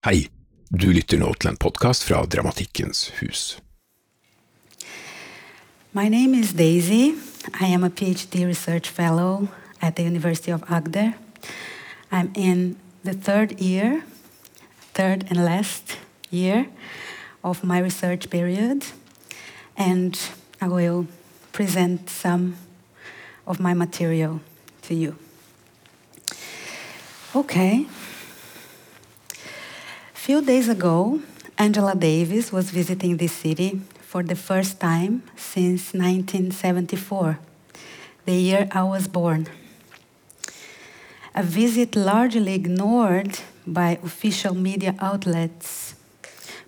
Hei, du lytter nå til en podkast fra Dramatikkens hus. My name is Daisy. I am a PhD research fellow at the University of Agder. I'm in the third year, third and last year of my research period, and I will present some of my material to you. Okay. Few days ago, Angela Davis was visiting this city for the first time since 1974, the year I was born. A visit largely ignored by official media outlets,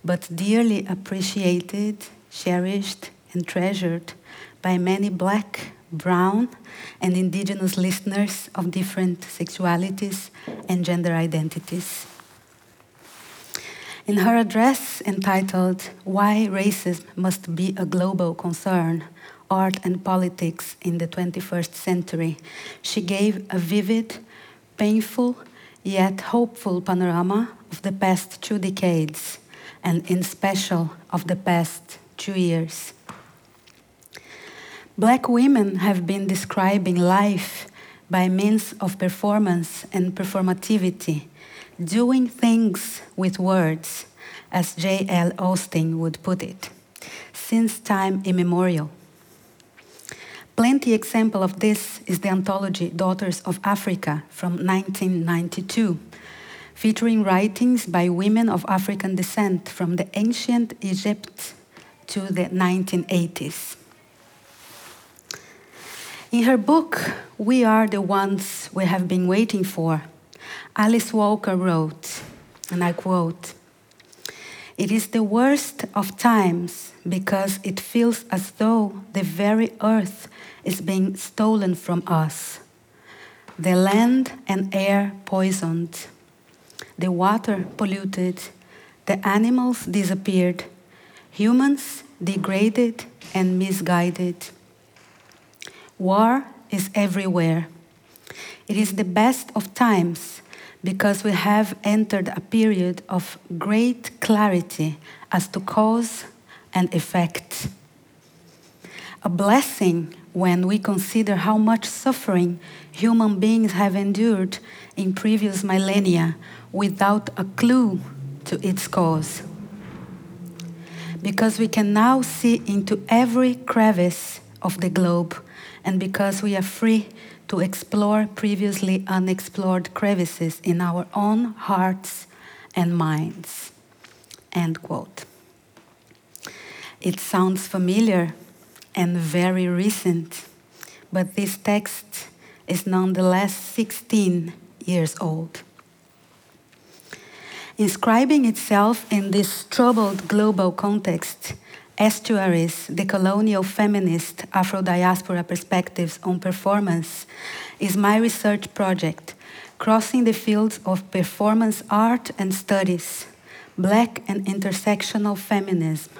but dearly appreciated, cherished, and treasured by many black, brown, and indigenous listeners of different sexualities and gender identities. In her address entitled Why Racism Must Be a Global Concern Art and Politics in the 21st Century, she gave a vivid, painful, yet hopeful panorama of the past two decades, and in special of the past two years. Black women have been describing life by means of performance and performativity doing things with words, as J.L. Austin would put it, since time immemorial. Plenty example of this is the anthology Daughters of Africa from 1992, featuring writings by women of African descent from the ancient Egypt to the 1980s. In her book, We Are the Ones We Have Been Waiting For, Alice Walker wrote, and I quote, It is the worst of times because it feels as though the very earth is being stolen from us, the land and air poisoned, the water polluted, the animals disappeared, humans degraded and misguided. War is everywhere. It is the best of times because we have entered a period of great clarity as to cause and effect. A blessing when we consider how much suffering human beings have endured in previous millennia without a clue to its cause. Because we can now see into every crevice of the globe, and because we are free to explore previously unexplored crevices in our own hearts and minds. End quote. It sounds familiar and very recent, but this text is nonetheless 16 years old. Inscribing itself in this troubled global context, Estuaries, decolonial feminist Afro diaspora perspectives on performance, is my research project, crossing the fields of performance art and studies, black and intersectional feminism,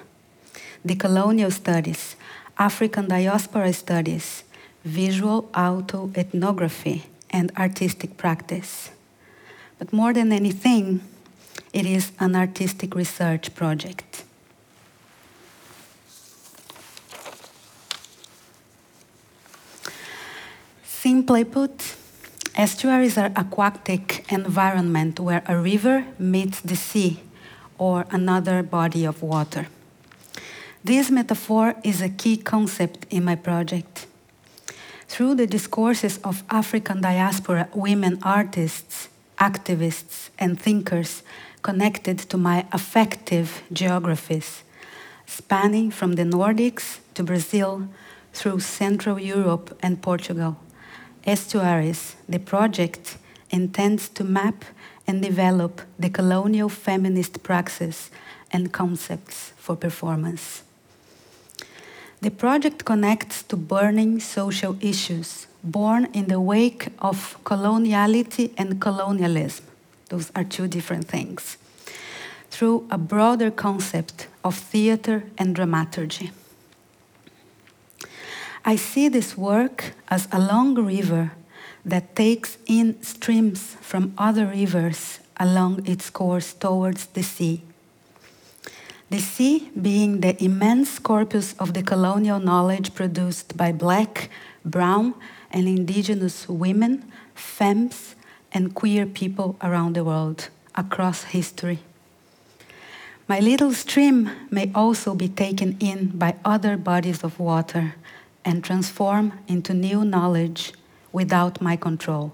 decolonial studies, African diaspora studies, visual auto ethnography, and artistic practice. But more than anything, it is an artistic research project. Simply put, estuaries are aquatic environment where a river meets the sea or another body of water. This metaphor is a key concept in my project. Through the discourses of African diaspora women artists, activists, and thinkers connected to my affective geographies, spanning from the Nordics to Brazil through Central Europe and Portugal, Estuaries, the project intends to map and develop decolonial feminist praxis and concepts for performance. The project connects to burning social issues born in the wake of coloniality and colonialism. Those are two different things. Through a broader concept of theater and dramaturgy. I see this work as a long river that takes in streams from other rivers along its course towards the sea. The sea being the immense corpus of the colonial knowledge produced by black, brown, and indigenous women, femmes, and queer people around the world, across history. My little stream may also be taken in by other bodies of water and transform into new knowledge without my control.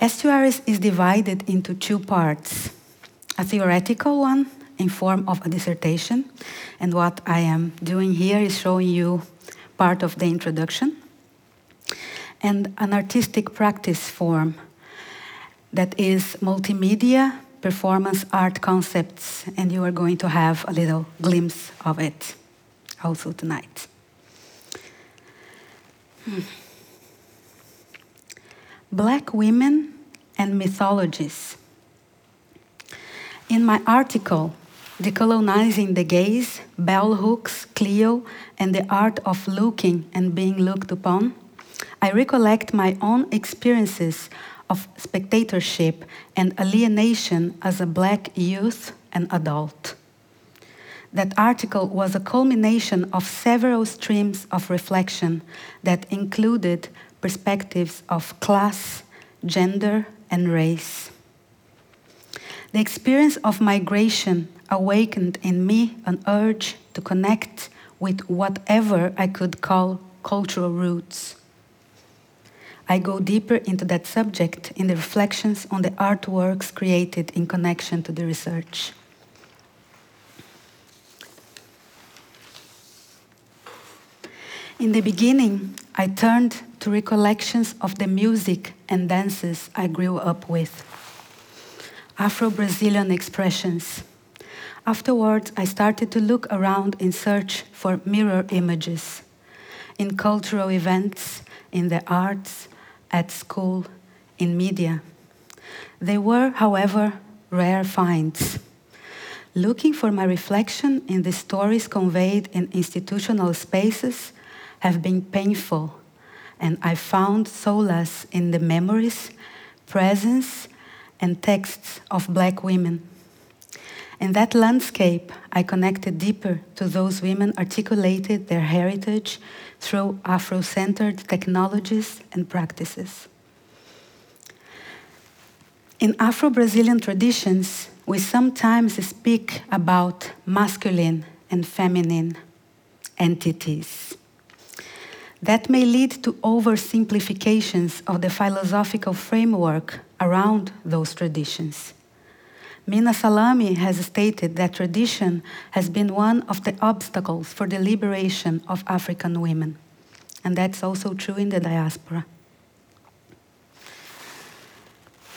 Estuaries is divided into two parts a theoretical one in form of a dissertation, and what I am doing here is showing you part of the introduction, and an artistic practice form that is multimedia performance art concepts, and you are going to have a little glimpse of it also tonight. Hmm. Black women and mythologies. In my article, Decolonizing the Gaze, Bell Hooks, Cleo, and the Art of Looking and Being Looked Upon, I recollect my own experiences of spectatorship and alienation as a black youth and adult. That article was a culmination of several streams of reflection that included perspectives of class, gender, and race. The experience of migration awakened in me an urge to connect with whatever I could call cultural roots. I go deeper into that subject in the reflections on the artworks created in connection to the research. In the beginning, I turned to recollections of the music and dances I grew up with. Afro Brazilian expressions. Afterwards, I started to look around in search for mirror images in cultural events, in the arts, at school, in media. They were, however, rare finds. Looking for my reflection in the stories conveyed in institutional spaces have been painful, and I found solace in the memories, presence, and texts of black women. In that landscape, I connected deeper to those women articulated their heritage through Afro centered technologies and practices. In Afro Brazilian traditions, we sometimes speak about masculine and feminine entities. That may lead to oversimplifications of the philosophical framework around those traditions. Minna Salami has stated that tradition has been one of the obstacles for the liberation of African women. And that's also true in the diaspora.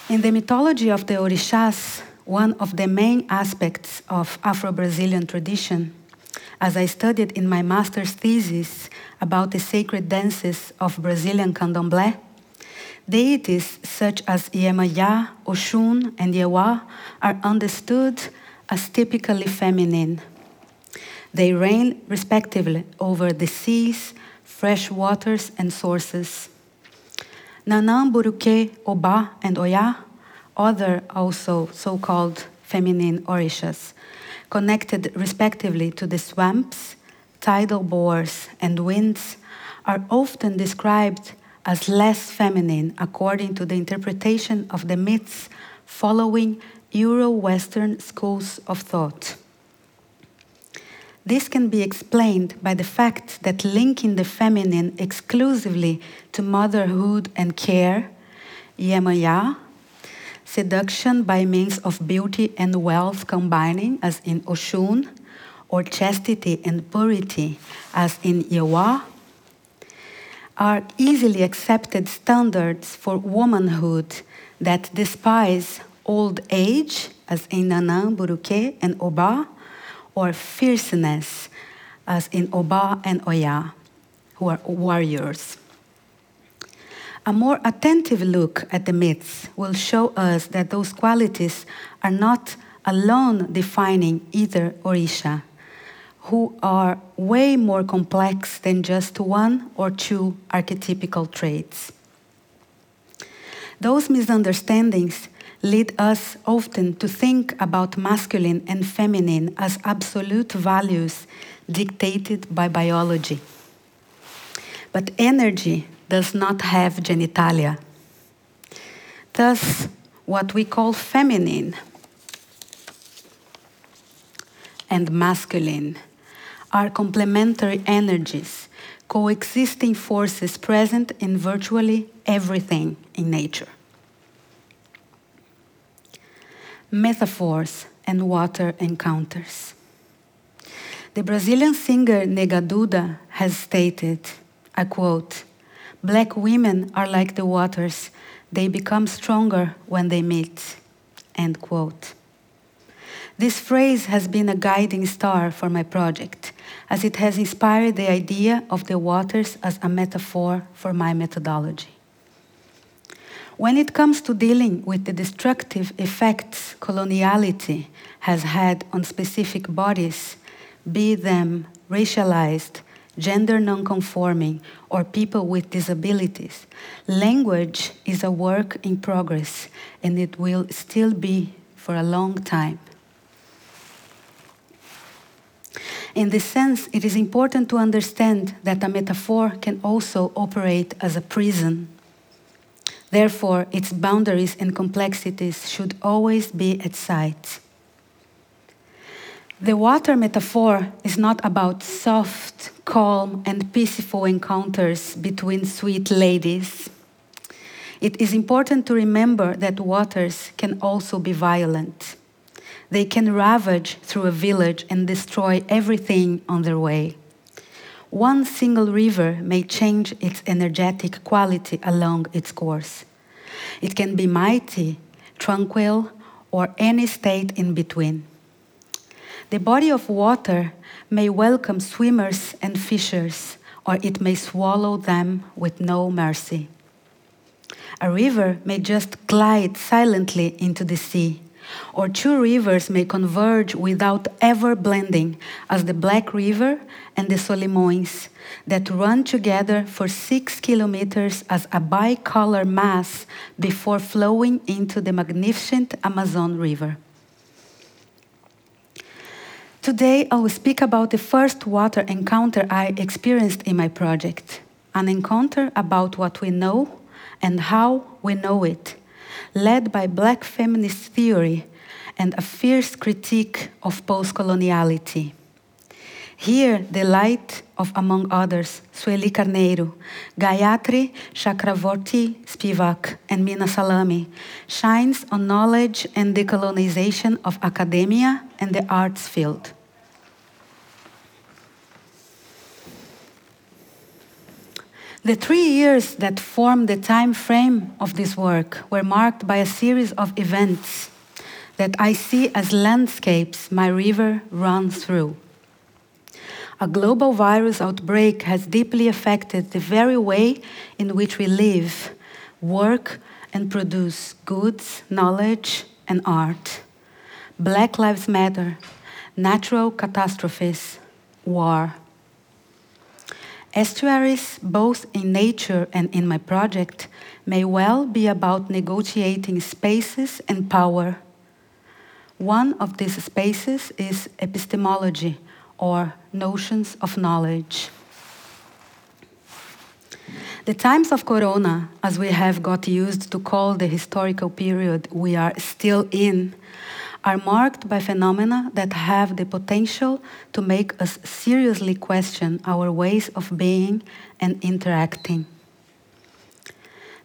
In the mythology of the Orishas, one of the main aspects of Afro Brazilian tradition as I studied in my master's thesis about the sacred dances of Brazilian candomblé, deities such as Iemanjá, Oshun, and Yewa are understood as typically feminine. They reign respectively over the seas, fresh waters, and sources. Nanam, Buruke, Oba, and Oya, other also so called feminine orishas, connected respectively to the swamps, tidal bores, and winds, are often described as less feminine according to the interpretation of the myths following Euro Western schools of thought. This can be explained by the fact that linking the feminine exclusively to motherhood and care, Iemanjá, seduction by means of beauty and wealth combining, as in Oshun, or chastity and purity, as in Yewa, are easily accepted standards for womanhood that despise old age, as in Nanam, Buruke, and Oba, or fierceness, as in Oba and Oya, who are warriors. A more attentive look at the myths will show us that those qualities are not alone defining either Orisha, who are way more complex than just one or two archetypical traits. Those misunderstandings lead us often to think about masculine and feminine as absolute values dictated by biology. But energy does not have genitalia. Thus, what we call feminine and masculine are complementary energies, coexisting forces present in virtually everything in nature. Metaphors and water encounters. The Brazilian singer Nega Duda has stated, I quote, Black women are like the waters, they become stronger when they meet. End quote. This phrase has been a guiding star for my project, as it has inspired the idea of the waters as a metaphor for my methodology. When it comes to dealing with the destructive effects coloniality has had on specific bodies, be them racialized, gender nonconforming, or people with disabilities, language is a work in progress and it will still be for a long time. In this sense, it is important to understand that a metaphor can also operate as a prison. Therefore, its boundaries and complexities should always be at sight. The water metaphor is not about soft, calm, and peaceful encounters between sweet ladies. It is important to remember that waters can also be violent. They can ravage through a village and destroy everything on their way. One single river may change its energetic quality along its course. It can be mighty, tranquil, or any state in between. The body of water may welcome swimmers and fishers, or it may swallow them with no mercy. A river may just glide silently into the sea, or two rivers may converge without ever blending, as the Black River and the Solimões, that run together for six kilometers as a bicolor mass before flowing into the magnificent Amazon River. Today, I will speak about the first water encounter I experienced in my project, an encounter about what we know and how we know it led by black feminist theory and a fierce critique of post-coloniality. Here, the light of, among others, Sueli Carneiro, Gayatri Chakravorty Spivak, and Minna Salami, shines on knowledge and decolonization of academia and the arts field. The three years that form the time frame of this work were marked by a series of events that I see as landscapes my river runs through. A global virus outbreak has deeply affected the very way in which we live, work, and produce goods, knowledge, and art. Black Lives Matter, natural catastrophes, war. Estuaries, both in nature and in my project, may well be about negotiating spaces and power. One of these spaces is epistemology, or notions of knowledge. The times of Corona, as we have got used to call the historical period we are still in, are marked by phenomena that have the potential to make us seriously question our ways of being and interacting.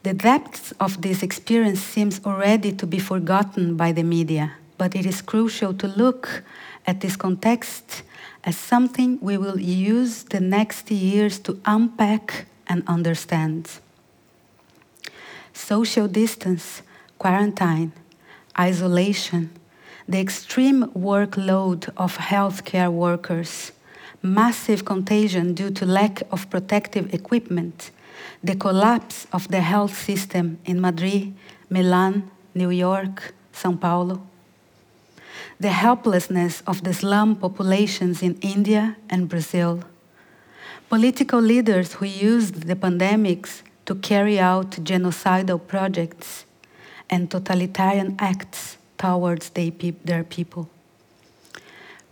The depths of this experience seems already to be forgotten by the media, but it is crucial to look at this context as something we will use the next years to unpack and understand. Social distance, quarantine, isolation, the extreme workload of healthcare workers, massive contagion due to lack of protective equipment, the collapse of the health system in Madrid, Milan, New York, Sao Paulo, the helplessness of the slum populations in India and Brazil, political leaders who used the pandemics to carry out genocidal projects, and totalitarian acts towards their people.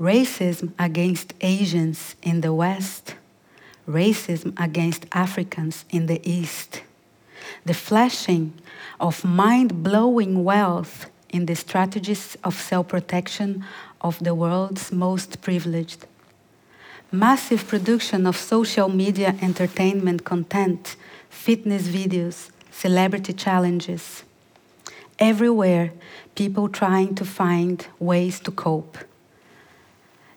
Racism against Asians in the West, racism against Africans in the East, the flashing of mind blowing wealth in the strategies of self protection of the world's most privileged. Massive production of social media entertainment content, fitness videos, celebrity challenges. Everywhere, people trying to find ways to cope.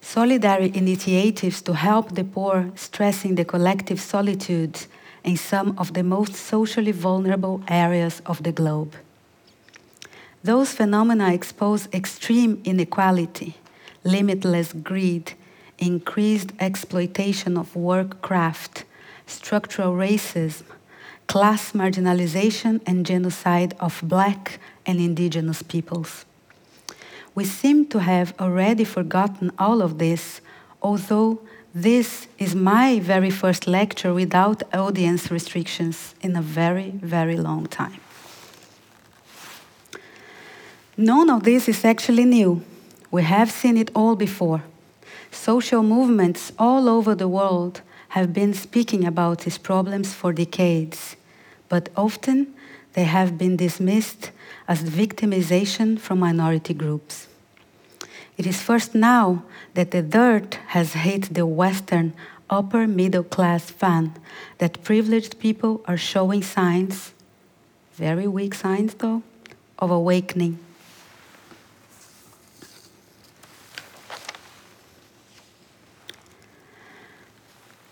Solidary initiatives to help the poor, stressing the collective solitude in some of the most socially vulnerable areas of the globe. Those phenomena expose extreme inequality, limitless greed, increased exploitation of work craft, structural racism, class marginalization, and genocide of black and indigenous peoples. We seem to have already forgotten all of this, although this is my very first lecture without audience restrictions in a very, very long time. None of this is actually new. We have seen it all before. Social movements all over the world have been speaking about these problems for decades, but often they have been dismissed as victimization from minority groups. It is first now that the dirt has hit the Western upper middle class fan that privileged people are showing signs, very weak signs though, of awakening.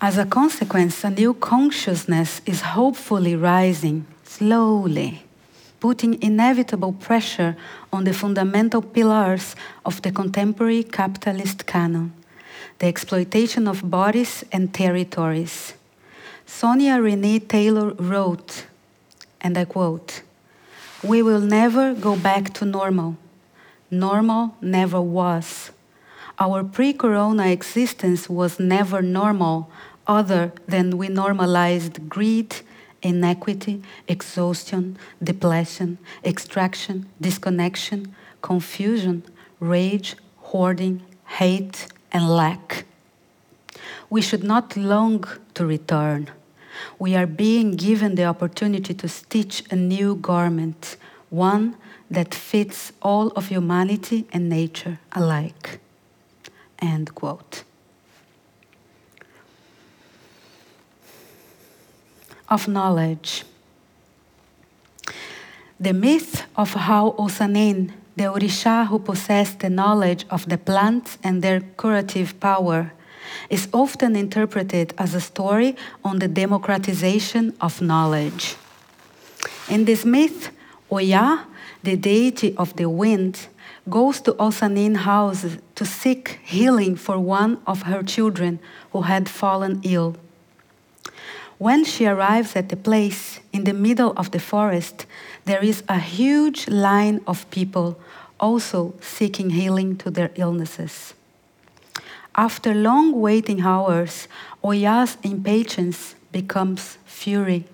As a consequence, a new consciousness is hopefully rising slowly putting inevitable pressure on the fundamental pillars of the contemporary capitalist canon the exploitation of bodies and territories. Sonya Renee Taylor wrote, and I quote, We will never go back to normal. Normal never was. Our pre corona existence was never normal, other than we normalized greed inequity, exhaustion, depletion, extraction, disconnection, confusion, rage, hoarding, hate, and lack. We should not long to return. We are being given the opportunity to stitch a new garment, one that fits all of humanity and nature alike. End quote. Of knowledge. The myth of how Osanin, the Orisha who possessed the knowledge of the plants and their curative power, is often interpreted as a story on the democratization of knowledge. In this myth, Oya, the deity of the wind, goes to Osanin house to seek healing for one of her children who had fallen ill. When she arrives at the place in the middle of the forest, there is a huge line of people also seeking healing to their illnesses. After long waiting hours, Oya's impatience becomes fury.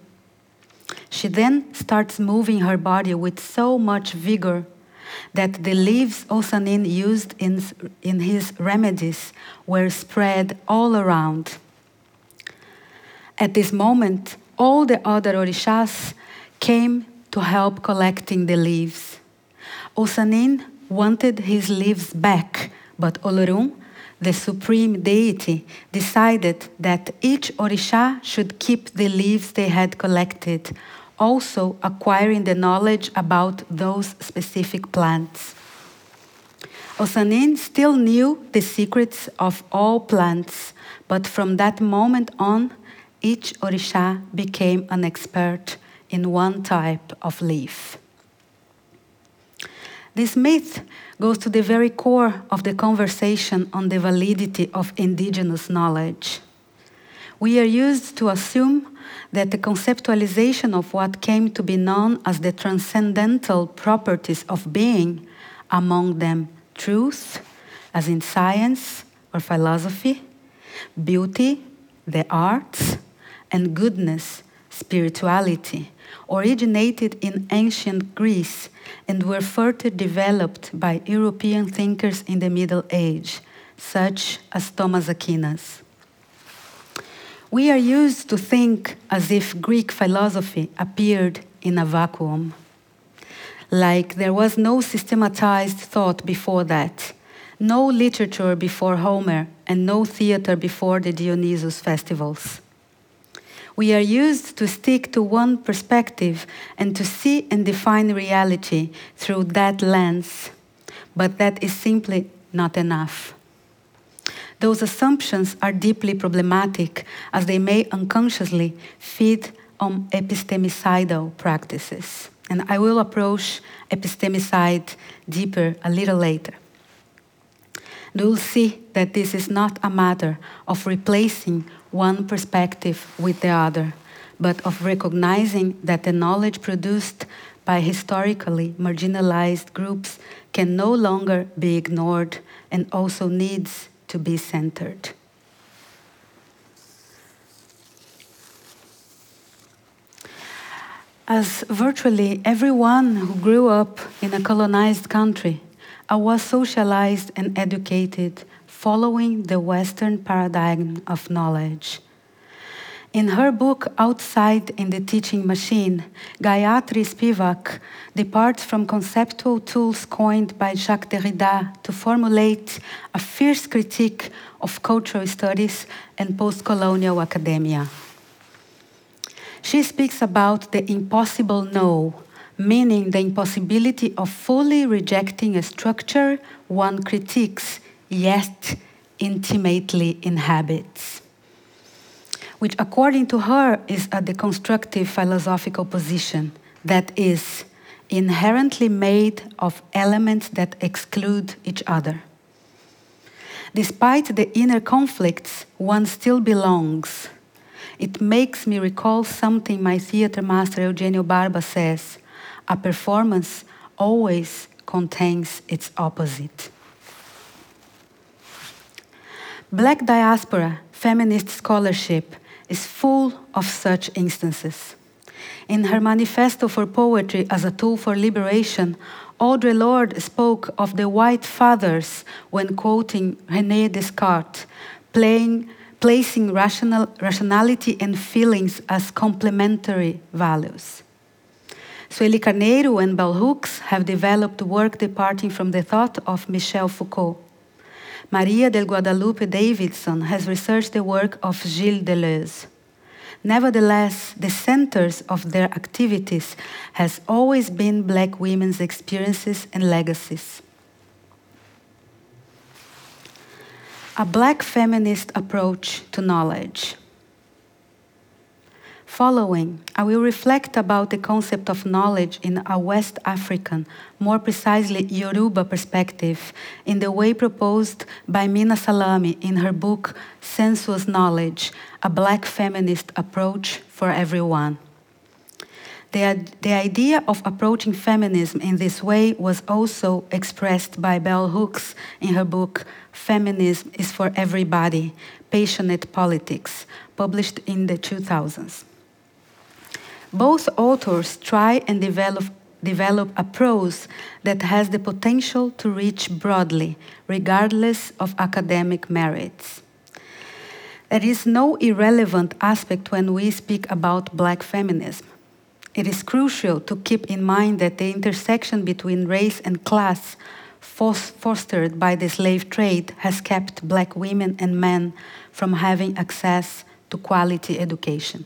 She then starts moving her body with so much vigor that the leaves Osanin used in, in his remedies were spread all around. At this moment, all the other orishas came to help collecting the leaves. Osanin wanted his leaves back, but Olorun, the supreme deity, decided that each orisha should keep the leaves they had collected, also acquiring the knowledge about those specific plants. Osanin still knew the secrets of all plants, but from that moment on, each Orisha became an expert in one type of leaf. This myth goes to the very core of the conversation on the validity of indigenous knowledge. We are used to assume that the conceptualization of what came to be known as the transcendental properties of being, among them truth, as in science or philosophy, beauty, the arts, and goodness, spirituality, originated in ancient Greece and were further developed by European thinkers in the Middle Age, such as Thomas Aquinas. We are used to think as if Greek philosophy appeared in a vacuum, like there was no systematized thought before that, no literature before Homer, and no theater before the Dionysus festivals. We are used to stick to one perspective and to see and define reality through that lens, but that is simply not enough. Those assumptions are deeply problematic as they may unconsciously feed on epistemicidal practices. And I will approach epistemicide deeper a little later. You will see that this is not a matter of replacing one perspective with the other, but of recognizing that the knowledge produced by historically marginalized groups can no longer be ignored and also needs to be centered. As virtually everyone who grew up in a colonized country, I was socialized and educated following the Western paradigm of knowledge. In her book Outside in the Teaching Machine, Gayatri Spivak departs from conceptual tools coined by Jacques Derrida to formulate a fierce critique of cultural studies and post colonial academia. She speaks about the impossible no, meaning the impossibility of fully rejecting a structure one critiques, yet intimately inhabits which, according to her, is a deconstructive philosophical position that is inherently made of elements that exclude each other. Despite the inner conflicts, one still belongs. It makes me recall something my theater master Eugenio Barba says a performance always contains its opposite. Black diaspora, feminist scholarship, is full of such instances. In her manifesto for poetry as a tool for liberation, Audre Lorde spoke of the white fathers when quoting René Descartes, playing, placing rational, rationality and feelings as complementary values. Sueli Carneiro and Bell Hooks have developed work departing from the thought of Michel Foucault. Maria del Guadalupe Davidson has researched the work of Gilles Deleuze. Nevertheless, the centers of their activities has always been black women's experiences and legacies. A black feminist approach to knowledge. Following, I will reflect about the concept of knowledge in a West African, more precisely Yoruba perspective, in the way proposed by Minna Salami in her book Sensuous Knowledge A Black Feminist Approach for Everyone. The, the idea of approaching feminism in this way was also expressed by Bell Hooks in her book Feminism is for Everybody Passionate Politics, published in the 2000s. Both authors try and develop, develop a prose that has the potential to reach broadly, regardless of academic merits. There is no irrelevant aspect when we speak about black feminism. It is crucial to keep in mind that the intersection between race and class fostered by the slave trade has kept black women and men from having access to quality education.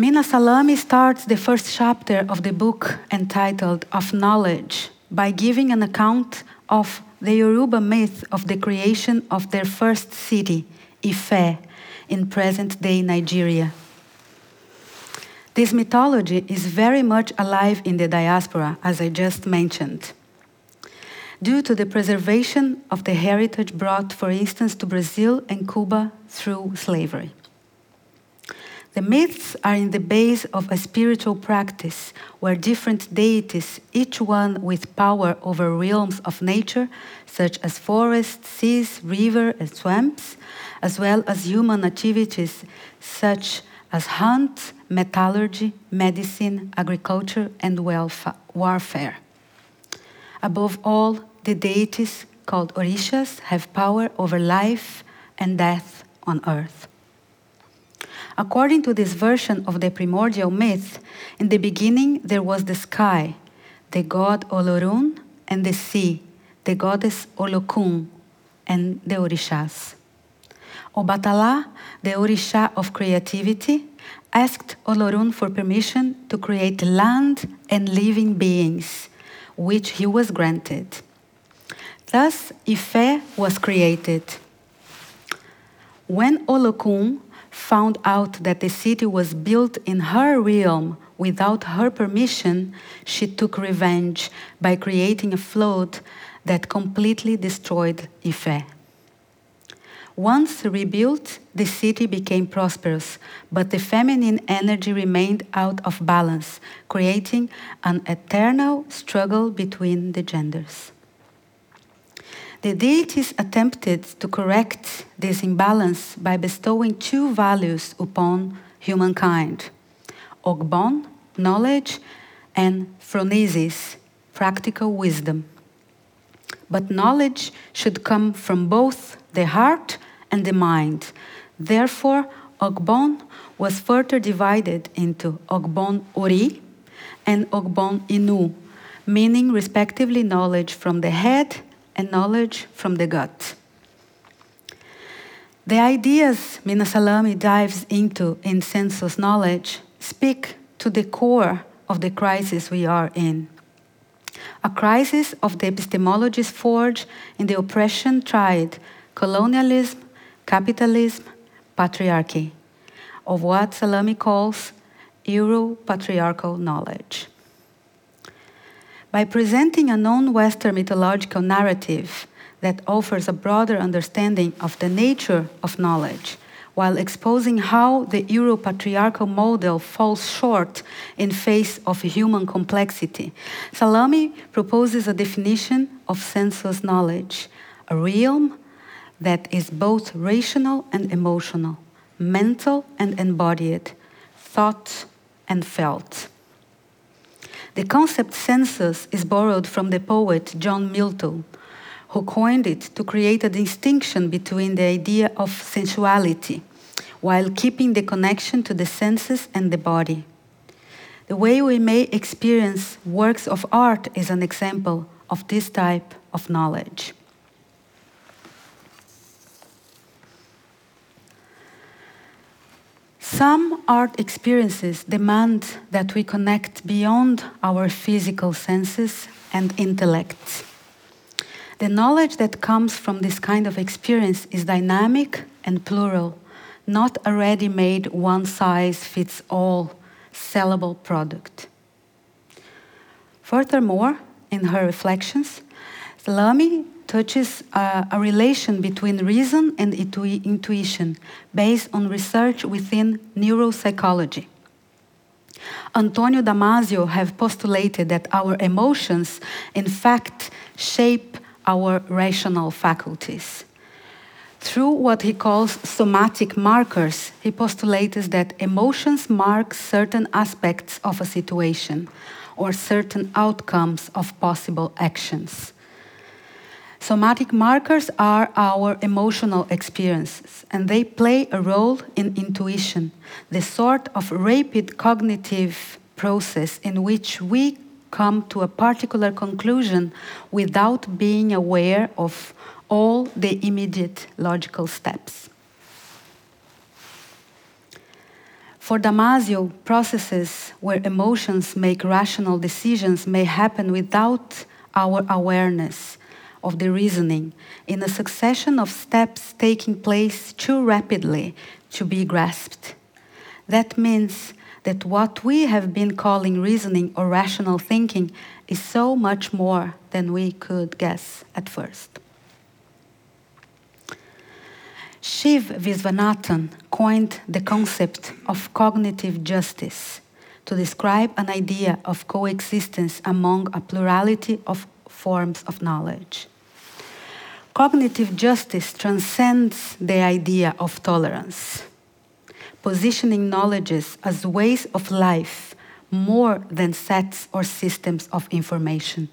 Minna Salami starts the first chapter of the book entitled Of Knowledge by giving an account of the Yoruba myth of the creation of their first city, Ife, in present day Nigeria. This mythology is very much alive in the diaspora, as I just mentioned. Due to the preservation of the heritage brought, for instance, to Brazil and Cuba through slavery. The myths are in the base of a spiritual practice where different deities, each one with power over realms of nature, such as forests, seas, rivers, and swamps, as well as human activities such as hunt, metallurgy, medicine, agriculture, and warfare. Above all, the deities called Orishas have power over life and death on earth. According to this version of the primordial myth, in the beginning there was the sky, the god Olorun, and the sea, the goddess Olokun, and the Orishas. Obatala, the Orisha of creativity, asked Olorun for permission to create land and living beings, which he was granted. Thus, Ife was created. When Olokun found out that the city was built in her realm without her permission, she took revenge by creating a flood that completely destroyed Ife. Once rebuilt, the city became prosperous, but the feminine energy remained out of balance, creating an eternal struggle between the genders. The deities attempted to correct this imbalance by bestowing two values upon humankind Ogbon, knowledge, and Phronesis, practical wisdom. But knowledge should come from both the heart and the mind. Therefore, Ogbon was further divided into Ogbon Ori and Ogbon Inu, meaning respectively knowledge from the head and knowledge from the gut. The ideas Minna Salami dives into in sensuous knowledge speak to the core of the crisis we are in. A crisis of the epistemologies forged in the oppression tried colonialism, capitalism, patriarchy, of what Salami calls Euro patriarchal knowledge. By presenting a non Western mythological narrative that offers a broader understanding of the nature of knowledge, while exposing how the Euro-patriarchal model falls short in face of human complexity, Salami proposes a definition of sensuous knowledge, a realm that is both rational and emotional, mental and embodied, thought and felt. The concept sensuous is borrowed from the poet John Milton, who coined it to create a distinction between the idea of sensuality while keeping the connection to the senses and the body. The way we may experience works of art is an example of this type of knowledge. Some art experiences demand that we connect beyond our physical senses and intellect. The knowledge that comes from this kind of experience is dynamic and plural, not a ready made one size fits all sellable product. Furthermore, in her reflections, Salami touches a relation between reason and intu intuition based on research within neuropsychology. Antonio Damasio have postulated that our emotions, in fact, shape our rational faculties. Through what he calls somatic markers, he postulates that emotions mark certain aspects of a situation or certain outcomes of possible actions. Somatic markers are our emotional experiences, and they play a role in intuition, the sort of rapid cognitive process in which we come to a particular conclusion without being aware of all the immediate logical steps. For Damasio, processes where emotions make rational decisions may happen without our awareness of the reasoning in a succession of steps taking place too rapidly to be grasped. That means that what we have been calling reasoning or rational thinking is so much more than we could guess at first. Shiv Visvanathan coined the concept of cognitive justice to describe an idea of coexistence among a plurality of forms of knowledge. Cognitive justice transcends the idea of tolerance, positioning knowledges as ways of life more than sets or systems of information.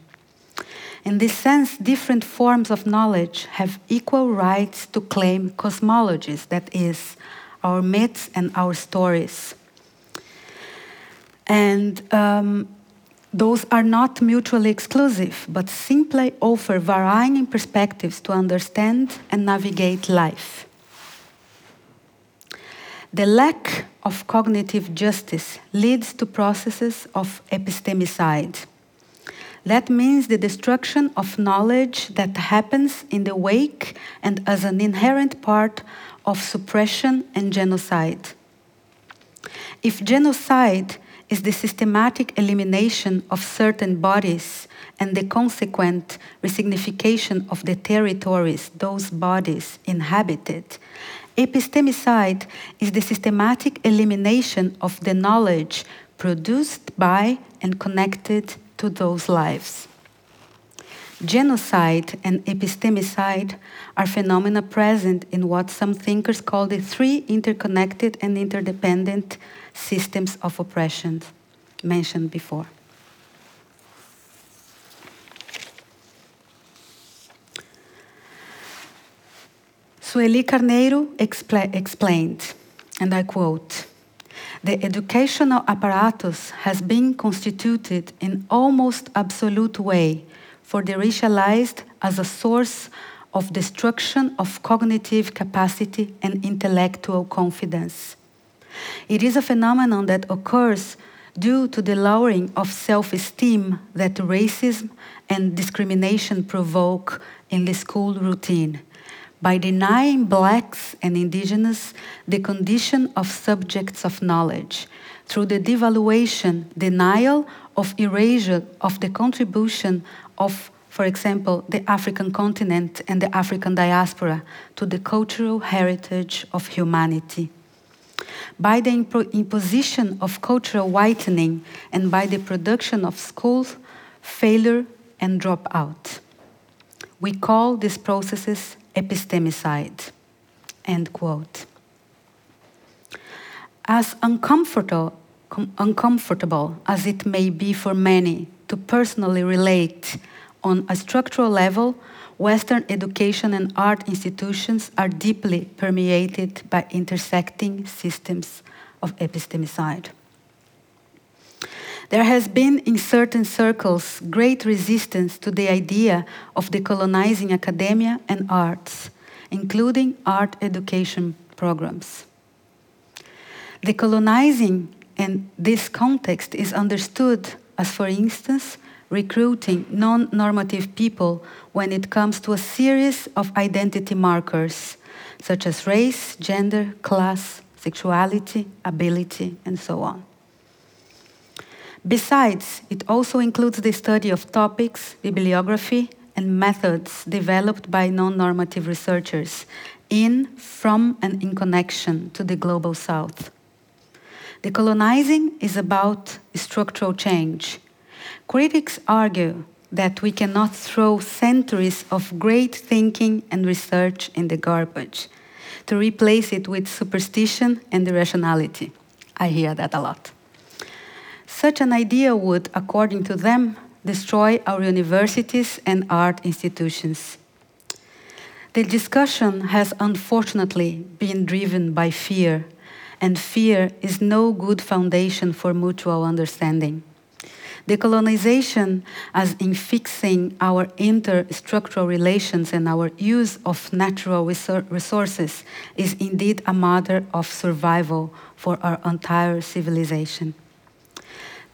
In this sense, different forms of knowledge have equal rights to claim cosmologies, that is, our myths and our stories. And um, those are not mutually exclusive, but simply offer varying perspectives to understand and navigate life. The lack of cognitive justice leads to processes of epistemicide. That means the destruction of knowledge that happens in the wake and as an inherent part of suppression and genocide. If genocide is the systematic elimination of certain bodies and the consequent resignification of the territories those bodies inhabited, Epistemicide is the systematic elimination of the knowledge produced by and connected to those lives. Genocide and epistemicide are phenomena present in what some thinkers call the three interconnected and interdependent systems of oppression mentioned before. Sueli Carneiro expla explained, and I quote, the educational apparatus has been constituted in almost absolute way for the racialized as a source of destruction of cognitive capacity and intellectual confidence. It is a phenomenon that occurs due to the lowering of self esteem that racism and discrimination provoke in the school routine by denying blacks and indigenous the condition of subjects of knowledge through the devaluation, denial of erasure of the contribution of, for example, the African continent and the African diaspora to the cultural heritage of humanity. By the imposition of cultural whitening and by the production of schools, failure and dropout. We call these processes epistemicide. End quote. As uncomfortable, uncomfortable as it may be for many to personally relate on a structural level, Western education and art institutions are deeply permeated by intersecting systems of epistemicide. There has been in certain circles great resistance to the idea of decolonizing academia and arts, including art education programs. Decolonizing in this context is understood as, for instance, recruiting non normative people when it comes to a series of identity markers, such as race, gender, class, sexuality, ability, and so on. Besides, it also includes the study of topics, bibliography, and methods developed by non normative researchers in, from, and in connection to the global south. Decolonizing is about structural change. Critics argue that we cannot throw centuries of great thinking and research in the garbage to replace it with superstition and irrationality. I hear that a lot. Such an idea would, according to them, destroy our universities and art institutions. The discussion has unfortunately been driven by fear, and fear is no good foundation for mutual understanding. Decolonization, as in fixing our interstructural relations and our use of natural resources, is indeed a matter of survival for our entire civilization.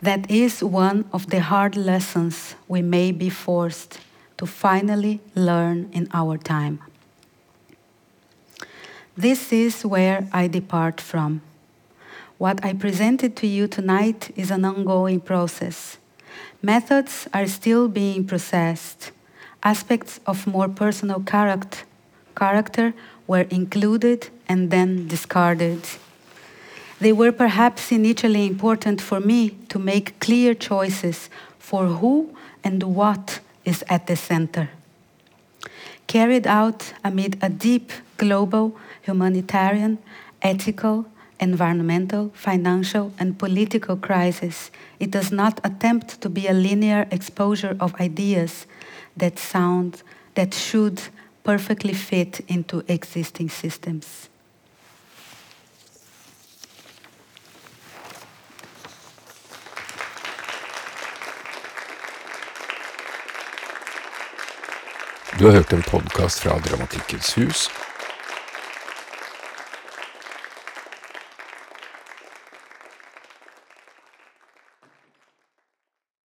That is one of the hard lessons we may be forced to finally learn in our time. This is where I depart from. What I presented to you tonight is an ongoing process. Methods are still being processed. Aspects of more personal character, character were included and then discarded. They were perhaps initially important for me to make clear choices for who and what is at the center. Carried out amid a deep global, humanitarian, ethical, environmental, financial, and political crisis, it does not attempt to be a linear exposure of ideas that sound, that should perfectly fit into existing systems. Du har hørt en podkast fra Dramatikkens hus.